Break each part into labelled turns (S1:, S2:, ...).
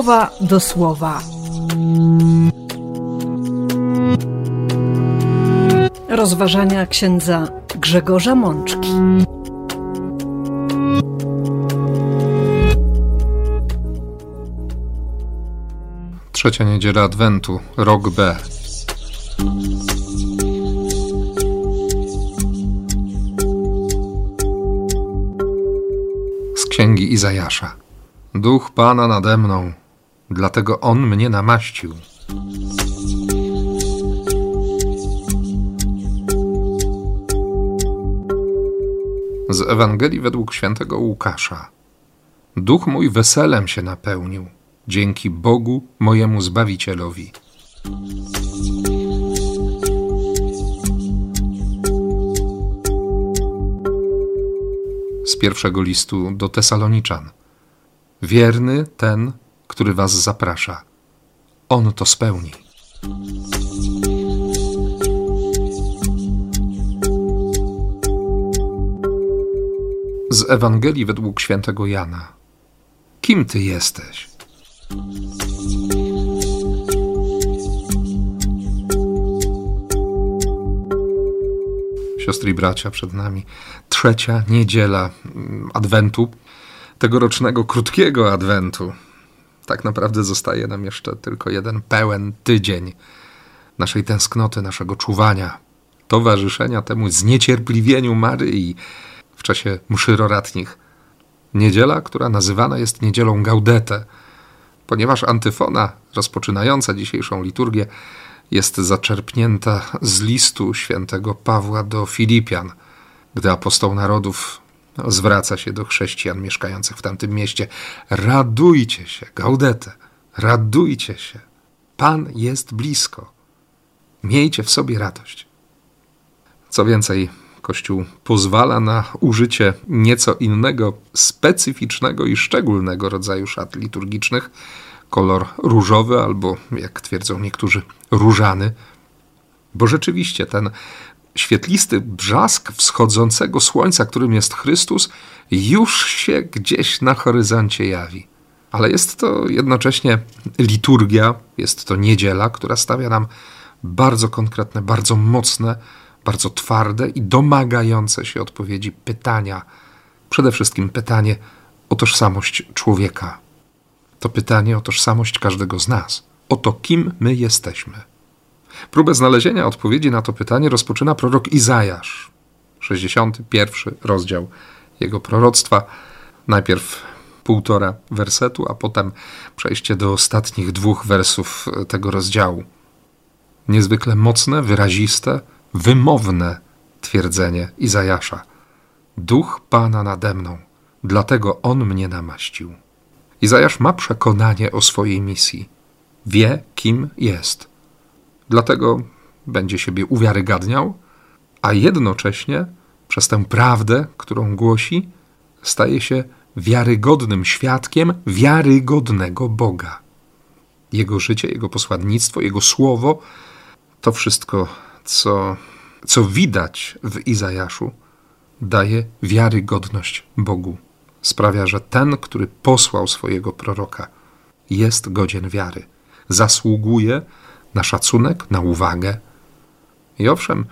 S1: słowa do słowa. Rozważania księdza Grzegorza Mączki.
S2: Trzecia niedziela Adwentu, rok B. Z księgi Izajasza. Duch Pana nade mną, dlatego On mnie namaścił. Z Ewangelii według świętego Łukasza. Duch mój weselem się napełnił, dzięki Bogu mojemu Zbawicielowi. Z pierwszego listu do Tesaloniczan. Wierny ten, który was zaprasza. On to spełni. Z Ewangelii według świętego Jana. Kim ty jesteś? Siostry i bracia, przed nami trzecia niedziela mm, Adwentu, tegorocznego krótkiego Adwentu. Tak naprawdę zostaje nam jeszcze tylko jeden pełen tydzień naszej tęsknoty, naszego czuwania, towarzyszenia temu zniecierpliwieniu Maryi w czasie mszy roratnich. Niedziela, która nazywana jest niedzielą Gaudete, ponieważ antyfona rozpoczynająca dzisiejszą liturgię jest zaczerpnięta z listu świętego Pawła do Filipian, gdy apostoł narodów zwraca się do chrześcijan mieszkających w tamtym mieście. Radujcie się, Gaudete, radujcie się. Pan jest blisko. Miejcie w sobie radość. Co więcej, Kościół pozwala na użycie nieco innego, specyficznego i szczególnego rodzaju szat liturgicznych, kolor różowy albo, jak twierdzą niektórzy, różany, bo rzeczywiście ten świetlisty brzask wschodzącego słońca, którym jest Chrystus, już się gdzieś na horyzoncie jawi. Ale jest to jednocześnie liturgia, jest to niedziela, która stawia nam bardzo konkretne, bardzo mocne, bardzo twarde i domagające się odpowiedzi pytania. Przede wszystkim pytanie o tożsamość człowieka. To pytanie o tożsamość każdego z nas, o to, kim my jesteśmy. Próbę znalezienia odpowiedzi na to pytanie rozpoczyna prorok Izajasz, 61 rozdział jego proroctwa. Najpierw półtora wersetu, a potem przejście do ostatnich dwóch wersów tego rozdziału. Niezwykle mocne, wyraziste, wymowne twierdzenie Izajasza. Duch Pana nade mną, dlatego On mnie namaścił. Izajasz ma przekonanie o swojej misji. Wie, kim jest. Dlatego będzie siebie uwiarygadniał, a jednocześnie przez tę prawdę, którą głosi, staje się wiarygodnym świadkiem wiarygodnego Boga. Jego życie, jego posłannictwo, jego słowo to wszystko, co, co widać w Izajaszu, daje wiarygodność Bogu. Sprawia, że ten, który posłał swojego proroka, jest godzien wiary, zasługuje na szacunek, na uwagę. I owszem,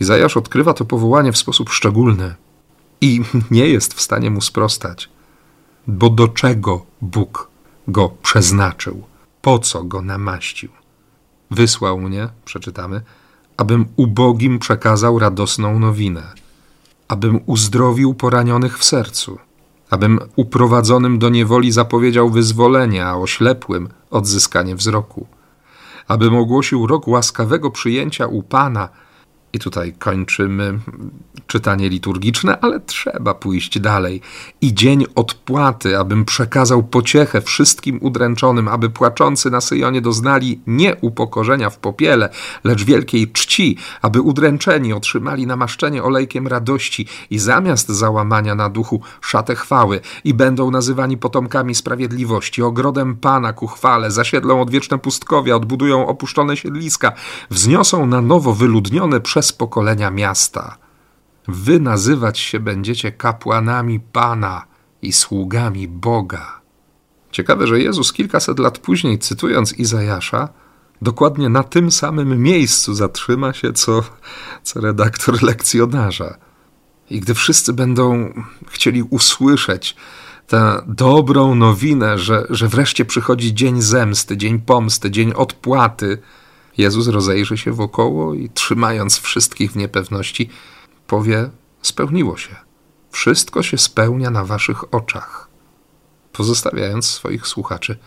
S2: Izajasz odkrywa to powołanie w sposób szczególny i nie jest w stanie mu sprostać, bo do czego Bóg go przeznaczył, po co go namaścił. Wysłał mnie, przeczytamy, abym ubogim przekazał radosną nowinę, abym uzdrowił poranionych w sercu, abym uprowadzonym do niewoli zapowiedział wyzwolenie, a oślepłym odzyskanie wzroku abym ogłosił rok łaskawego przyjęcia u Pana. I tutaj kończymy czytanie liturgiczne, ale trzeba pójść dalej. I dzień odpłaty, abym przekazał pociechę wszystkim udręczonym, aby płaczący na Syjonie doznali nie upokorzenia w popiele, lecz wielkiej czci, aby udręczeni otrzymali namaszczenie olejkiem radości i zamiast załamania na duchu szatę chwały i będą nazywani potomkami sprawiedliwości, ogrodem Pana ku chwale, zasiedlą odwieczne pustkowia, odbudują opuszczone siedliska, wzniosą na nowo wyludnione przez pokolenia miasta. Wy nazywać się będziecie kapłanami Pana i sługami Boga. Ciekawe, że Jezus kilkaset lat później, cytując Izajasza, dokładnie na tym samym miejscu zatrzyma się, co, co redaktor lekcjonarza. I gdy wszyscy będą chcieli usłyszeć tę dobrą nowinę, że, że wreszcie przychodzi dzień zemsty, dzień pomsty, dzień odpłaty, Jezus rozejrzy się wokoło i trzymając wszystkich w niepewności, powie: Spełniło się. Wszystko się spełnia na waszych oczach, pozostawiając swoich słuchaczy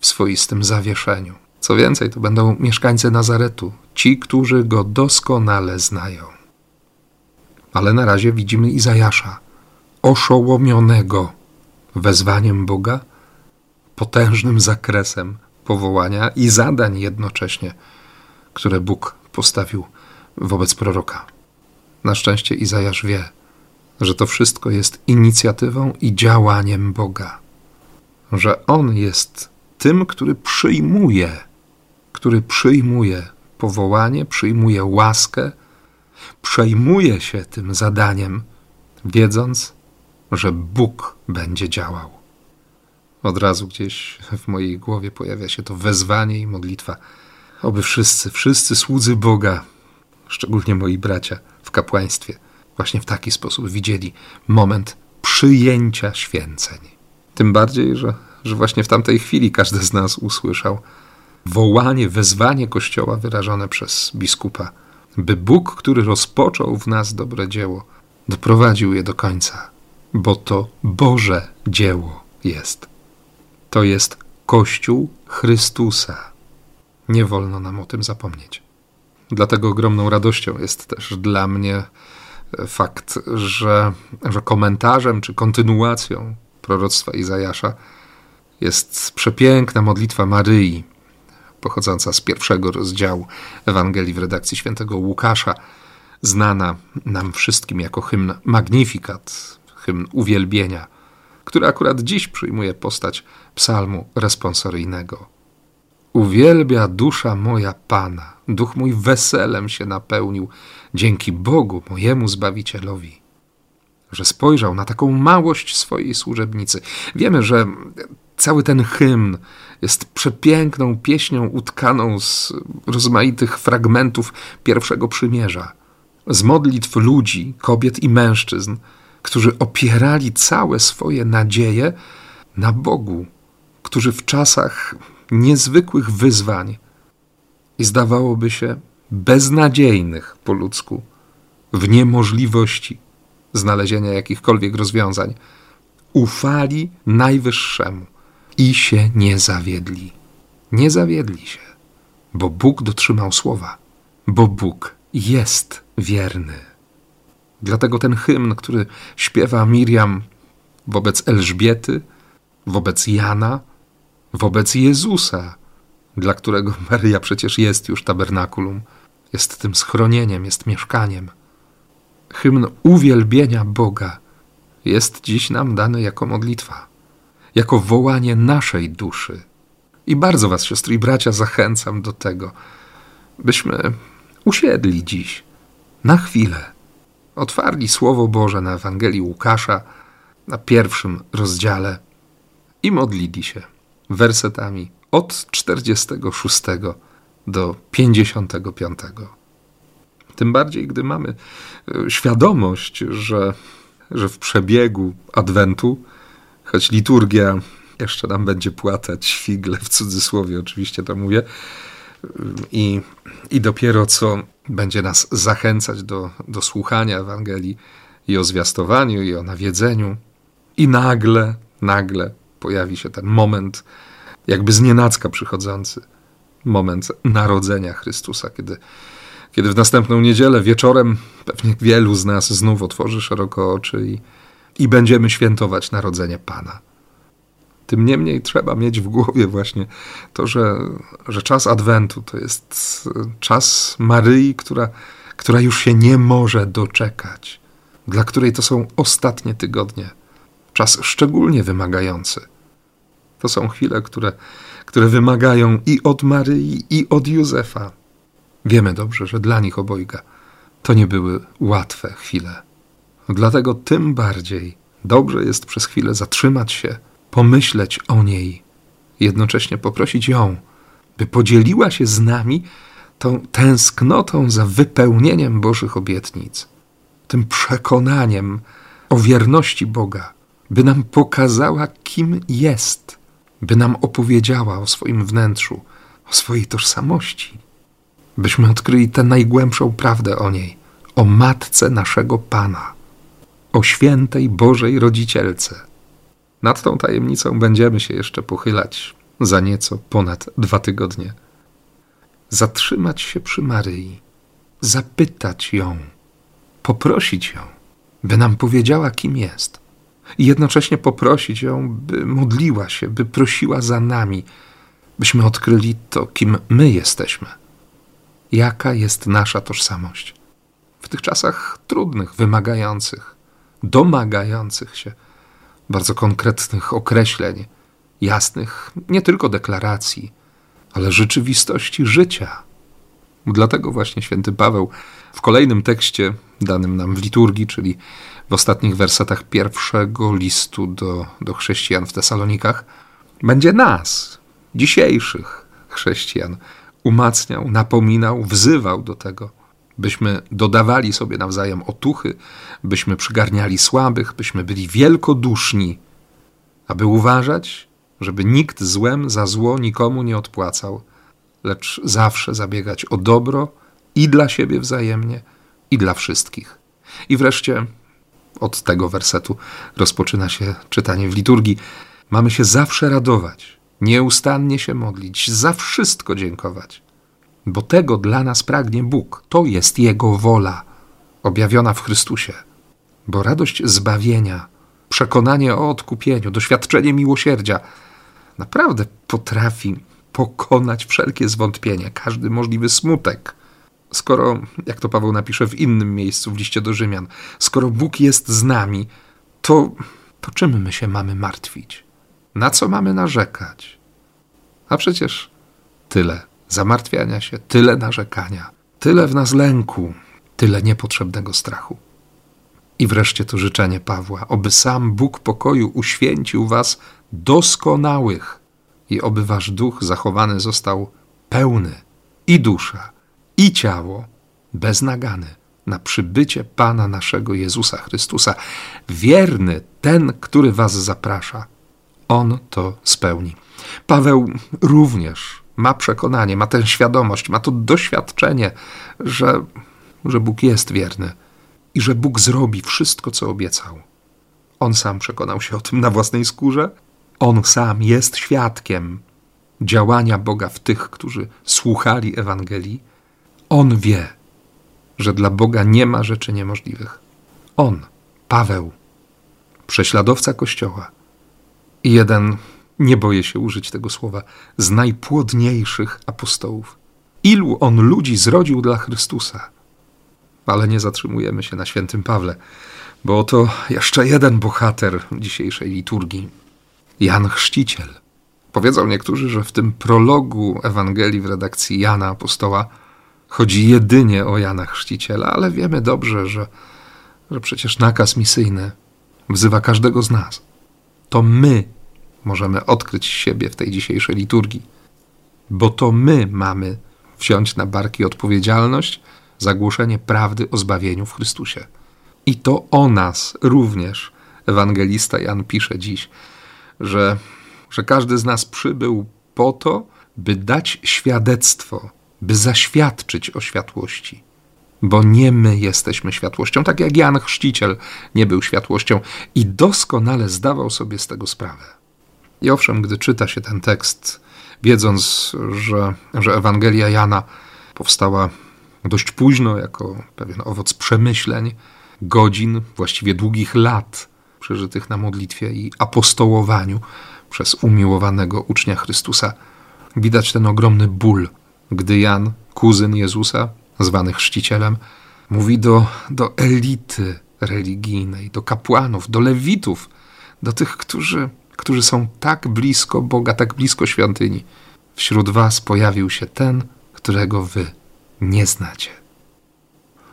S2: w swoistym zawieszeniu. Co więcej, to będą mieszkańcy Nazaretu, ci, którzy go doskonale znają. Ale na razie widzimy Izajasza, oszołomionego wezwaniem Boga, potężnym zakresem powołania i zadań jednocześnie, które Bóg postawił wobec proroka. Na szczęście Izajasz wie, że to wszystko jest inicjatywą i działaniem Boga, że On jest tym, który przyjmuje, który przyjmuje powołanie, przyjmuje łaskę, przejmuje się tym zadaniem, wiedząc, że Bóg będzie działał. Od razu gdzieś w mojej głowie pojawia się to wezwanie i modlitwa, oby wszyscy, wszyscy słudzy Boga, szczególnie moi bracia w kapłaństwie, właśnie w taki sposób widzieli moment przyjęcia święceń. Tym bardziej, że, że właśnie w tamtej chwili każdy z nas usłyszał wołanie, wezwanie Kościoła wyrażone przez biskupa, by Bóg, który rozpoczął w nas dobre dzieło, doprowadził je do końca, bo to Boże dzieło jest. To jest Kościół Chrystusa. Nie wolno nam o tym zapomnieć. Dlatego ogromną radością jest też dla mnie fakt, że, że komentarzem czy kontynuacją proroctwa Izajasza jest przepiękna modlitwa Maryi, pochodząca z pierwszego rozdziału Ewangelii w redakcji świętego Łukasza, znana nam wszystkim jako hymn Magnificat, hymn uwielbienia, który akurat dziś przyjmuje postać psalmu responsoryjnego. Uwielbia dusza moja Pana, duch mój weselem się napełnił. Dzięki Bogu, mojemu Zbawicielowi, że spojrzał na taką małość swojej służebnicy. Wiemy, że cały ten hymn jest przepiękną pieśnią utkaną z rozmaitych fragmentów pierwszego przymierza, z modlitw ludzi, kobiet i mężczyzn, którzy opierali całe swoje nadzieje na Bogu, którzy w czasach niezwykłych wyzwań i zdawałoby się beznadziejnych po ludzku, w niemożliwości znalezienia jakichkolwiek rozwiązań, ufali Najwyższemu i się nie zawiedli. Nie zawiedli się, bo Bóg dotrzymał słowa, bo Bóg jest wierny. Dlatego ten hymn, który śpiewa Miriam wobec Elżbiety, wobec Jana, wobec Jezusa, dla którego Maryja przecież jest już tabernakulum, jest tym schronieniem, jest mieszkaniem. Hymn uwielbienia Boga jest dziś nam dany jako modlitwa, jako wołanie naszej duszy. I bardzo Was, siostry i bracia, zachęcam do tego, byśmy usiedli dziś, na chwilę, otwarli Słowo Boże na Ewangelii Łukasza, na pierwszym rozdziale i modlili się wersetami od 46 do 55. Tym bardziej, gdy mamy e, świadomość, że, że w przebiegu Adwentu, choć liturgia jeszcze nam będzie płatać figle, w cudzysłowie oczywiście to mówię, i, i dopiero co będzie nas zachęcać do, do słuchania Ewangelii i o zwiastowaniu, i o nawiedzeniu. I nagle, nagle pojawi się ten moment, jakby znienacka przychodzący, moment narodzenia Chrystusa, kiedy, kiedy w następną niedzielę wieczorem pewnie wielu z nas znów otworzy szeroko oczy i, i będziemy świętować narodzenie Pana. Tym niemniej trzeba mieć w głowie właśnie to, że, że czas Adwentu to jest czas Maryi, która, która już się nie może doczekać, dla której to są ostatnie tygodnie. Czas szczególnie wymagający. To są chwile, które, które wymagają i od Maryi, i od Józefa. Wiemy dobrze, że dla nich obojga to nie były łatwe chwile. Dlatego tym bardziej dobrze jest przez chwilę zatrzymać się pomyśleć o niej jednocześnie poprosić ją, by podzieliła się z nami tą tęsknotą za wypełnieniem Bożych obietnic, tym przekonaniem o wierności Boga, by nam pokazała, kim jest, by nam opowiedziała o swoim wnętrzu, o swojej tożsamości, byśmy odkryli tę najgłębszą prawdę o niej, o matce naszego Pana, o świętej Bożej Rodzicielce. Nad tą tajemnicą będziemy się jeszcze pochylać za nieco ponad dwa tygodnie. Zatrzymać się przy Maryi, zapytać ją, poprosić ją, by nam powiedziała, kim jest, i jednocześnie poprosić ją, by modliła się, by prosiła za nami, byśmy odkryli to, kim my jesteśmy, jaka jest nasza tożsamość. W tych czasach trudnych, wymagających, domagających się bardzo konkretnych określeń, jasnych nie tylko deklaracji, ale rzeczywistości życia. Dlatego właśnie święty Paweł w kolejnym tekście danym nam w liturgii, czyli w ostatnich wersetach pierwszego listu do, do chrześcijan w Tesalonikach, będzie nas, dzisiejszych chrześcijan, umacniał, napominał, wzywał do tego, byśmy dodawali sobie nawzajem otuchy, byśmy przygarniali słabych, byśmy byli wielkoduszni, aby uważać, żeby nikt złem za zło nikomu nie odpłacał, lecz zawsze zabiegać o dobro i dla siebie wzajemnie, i dla wszystkich. I wreszcie od tego wersetu rozpoczyna się czytanie w liturgii. Mamy się zawsze radować, nieustannie się modlić, za wszystko dziękować, bo tego dla nas pragnie Bóg. To jest Jego wola, objawiona w Chrystusie. Bo radość zbawienia, przekonanie o odkupieniu, doświadczenie miłosierdzia naprawdę potrafi pokonać wszelkie zwątpienia, każdy możliwy smutek. Skoro, jak to Paweł napisze w innym miejscu w liście do Rzymian, skoro Bóg jest z nami, to, to czym my się mamy martwić? Na co mamy narzekać? A przecież tyle zamartwiania się, tyle narzekania, tyle w nas lęku, tyle niepotrzebnego strachu. I wreszcie to życzenie Pawła, oby sam Bóg pokoju uświęcił was doskonałych i oby wasz duch zachowany został pełny i dusza, i ciało beznagany na przybycie Pana naszego Jezusa Chrystusa. Wierny ten, który was zaprasza, on to spełni. Paweł również ma przekonanie, ma tę świadomość, ma to doświadczenie, że, że Bóg jest wierny i że Bóg zrobi wszystko, co obiecał. On sam przekonał się o tym na własnej skórze. On sam jest świadkiem działania Boga w tych, którzy słuchali Ewangelii. On wie, że dla Boga nie ma rzeczy niemożliwych. On, Paweł, prześladowca Kościoła i jeden nie boję się użyć tego słowa, z najpłodniejszych apostołów. Ilu on ludzi zrodził dla Chrystusa. Ale nie zatrzymujemy się na świętym Pawle, bo oto jeszcze jeden bohater dzisiejszej liturgii Jan Chrzciciel. Powiedzą niektórzy, że w tym prologu Ewangelii w redakcji Jana Apostoła chodzi jedynie o Jana Chrzciciela, ale wiemy dobrze, że, że przecież nakaz misyjny wzywa każdego z nas. To my możemy odkryć siebie w tej dzisiejszej liturgii, bo to my mamy wziąć na barki odpowiedzialność za głoszenie prawdy o zbawieniu w Chrystusie. I to o nas również ewangelista Jan pisze dziś, że, że każdy z nas przybył po to, by dać świadectwo, by zaświadczyć o światłości. Bo nie my jesteśmy światłością, tak jak Jan Chrzciciel nie był światłością i doskonale zdawał sobie z tego sprawę. I owszem, gdy czyta się ten tekst, wiedząc, że, że Ewangelia Jana powstała dość późno, jako pewien owoc przemyśleń, godzin, właściwie długich lat przeżytych na modlitwie i apostołowaniu przez umiłowanego ucznia Chrystusa, widać ten ogromny ból, gdy Jan, kuzyn Jezusa, zwany chrzcicielem, mówi do, do elity religijnej, do kapłanów, do lewitów, do tych, którzy którzy są tak blisko Boga, tak blisko świątyni. Wśród was pojawił się ten, którego wy nie znacie.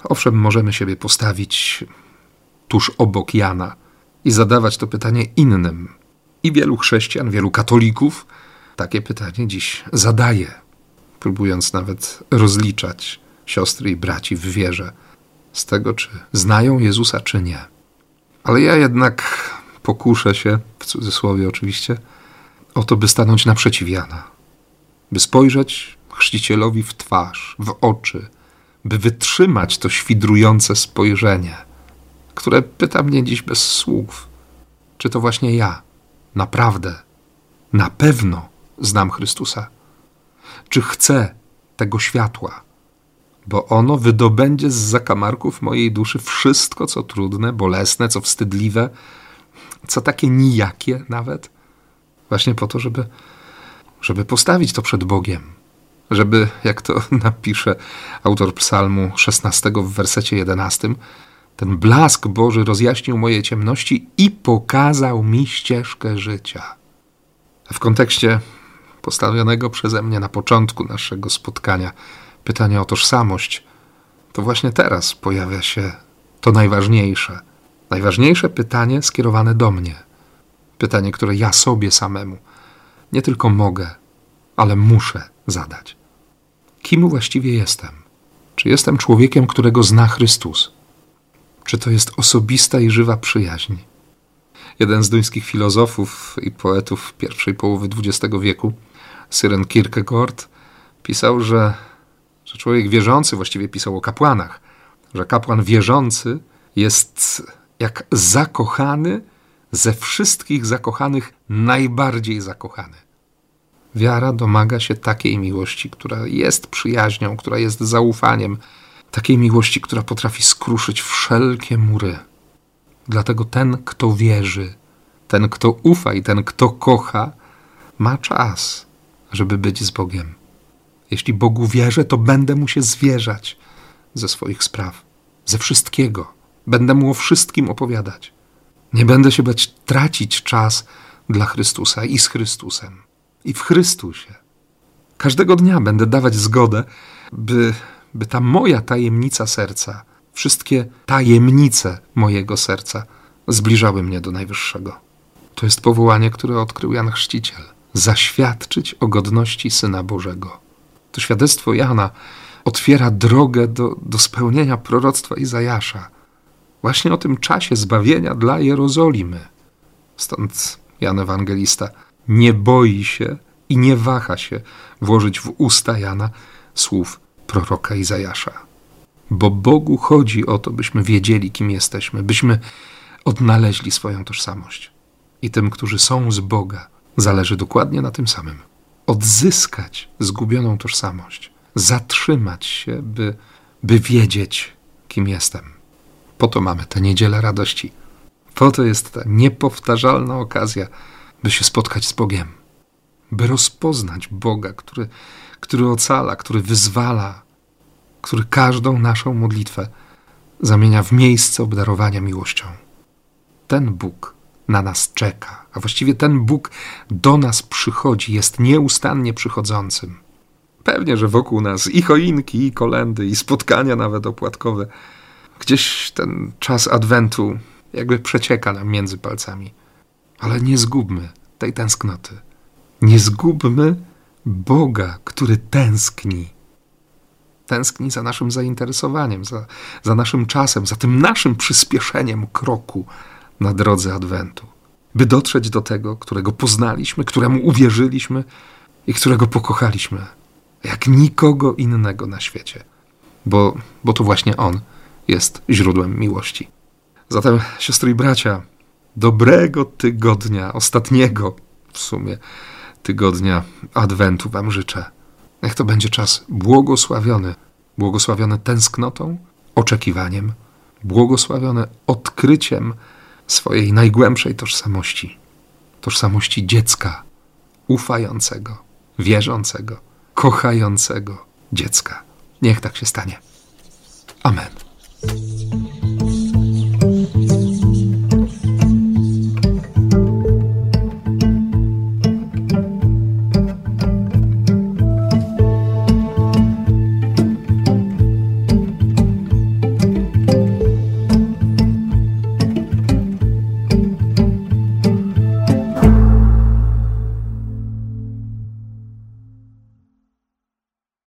S2: Owszem, możemy siebie postawić tuż obok Jana i zadawać to pytanie innym. I wielu chrześcijan, wielu katolików takie pytanie dziś zadaję, próbując nawet rozliczać siostry i braci w wierze z tego, czy znają Jezusa, czy nie. Ale ja jednak pokuszę się, w cudzysłowie oczywiście, o to, by stanąć naprzeciw Jana, by spojrzeć chrzcicielowi w twarz, w oczy, by wytrzymać to świdrujące spojrzenie, które pyta mnie dziś bez słów, czy to właśnie ja, naprawdę, na pewno znam Chrystusa, czy chcę tego światła, bo ono wydobędzie z zakamarków mojej duszy wszystko, co trudne, bolesne, co wstydliwe, co takie nijakie nawet, właśnie po to, żeby, żeby postawić to przed Bogiem, żeby, jak to napisze autor Psalmu 16 w wersecie 11, ten blask Boży rozjaśnił moje ciemności i pokazał mi ścieżkę życia. W kontekście postawionego przeze mnie na początku naszego spotkania pytania o tożsamość, to właśnie teraz pojawia się to najważniejsze. Najważniejsze pytanie skierowane do mnie. Pytanie, które ja sobie samemu nie tylko mogę, ale muszę zadać. Kim właściwie jestem? Czy jestem człowiekiem, którego zna Chrystus? Czy to jest osobista i żywa przyjaźń? Jeden z duńskich filozofów i poetów pierwszej połowy XX wieku, Syren Kierkegaard, pisał, że, że człowiek wierzący, właściwie pisał o kapłanach, że kapłan wierzący jest jak zakochany ze wszystkich zakochanych najbardziej zakochany. Wiara domaga się takiej miłości, która jest przyjaźnią, która jest zaufaniem, takiej miłości, która potrafi skruszyć wszelkie mury. Dlatego ten, kto wierzy, ten, kto ufa i ten, kto kocha, ma czas, żeby być z Bogiem. Jeśli Bogu wierzę, to będę mu się zwierzać ze swoich spraw, ze wszystkiego. Będę mu o wszystkim opowiadać. Nie będę się bać tracić czas dla Chrystusa i z Chrystusem i w Chrystusie. Każdego dnia będę dawać zgodę, by, by ta moja tajemnica serca, wszystkie tajemnice mojego serca zbliżały mnie do Najwyższego. To jest powołanie, które odkrył Jan Chrzciciel. Zaświadczyć o godności Syna Bożego. To świadectwo Jana otwiera drogę do, do spełnienia proroctwa Izajasza. Właśnie o tym czasie zbawienia dla Jerozolimy. Stąd Jan Ewangelista nie boi się i nie waha się włożyć w usta Jana słów proroka Izajasza. Bo Bogu chodzi o to, byśmy wiedzieli, kim jesteśmy, byśmy odnaleźli swoją tożsamość. I tym, którzy są z Boga, zależy dokładnie na tym samym. Odzyskać zgubioną tożsamość, zatrzymać się, by, by wiedzieć, kim jestem. Po to mamy tę niedzielę radości. Po to jest ta niepowtarzalna okazja, by się spotkać z Bogiem, by rozpoznać Boga, który, który ocala, który wyzwala, który każdą naszą modlitwę zamienia w miejsce obdarowania miłością. Ten Bóg na nas czeka, a właściwie ten Bóg do nas przychodzi, jest nieustannie przychodzącym. Pewnie, że wokół nas i choinki, i kolendy, i spotkania nawet opłatkowe. Gdzieś ten czas adwentu jakby przecieka nam między palcami. Ale nie zgubmy tej tęsknoty. Nie zgubmy Boga, który tęskni. Tęskni za naszym zainteresowaniem, za, za naszym czasem, za tym naszym przyspieszeniem kroku na drodze Adwentu, by dotrzeć do tego, którego poznaliśmy, któremu uwierzyliśmy i którego pokochaliśmy, jak nikogo innego na świecie, bo, bo to właśnie On jest źródłem miłości. Zatem, siostry i bracia, dobrego tygodnia, ostatniego w sumie tygodnia Adwentu Wam życzę. Niech to będzie czas błogosławiony, błogosławiony tęsknotą, oczekiwaniem, błogosławiony odkryciem swojej najgłębszej tożsamości, tożsamości dziecka, ufającego, wierzącego, kochającego dziecka. Niech tak się stanie. Amen.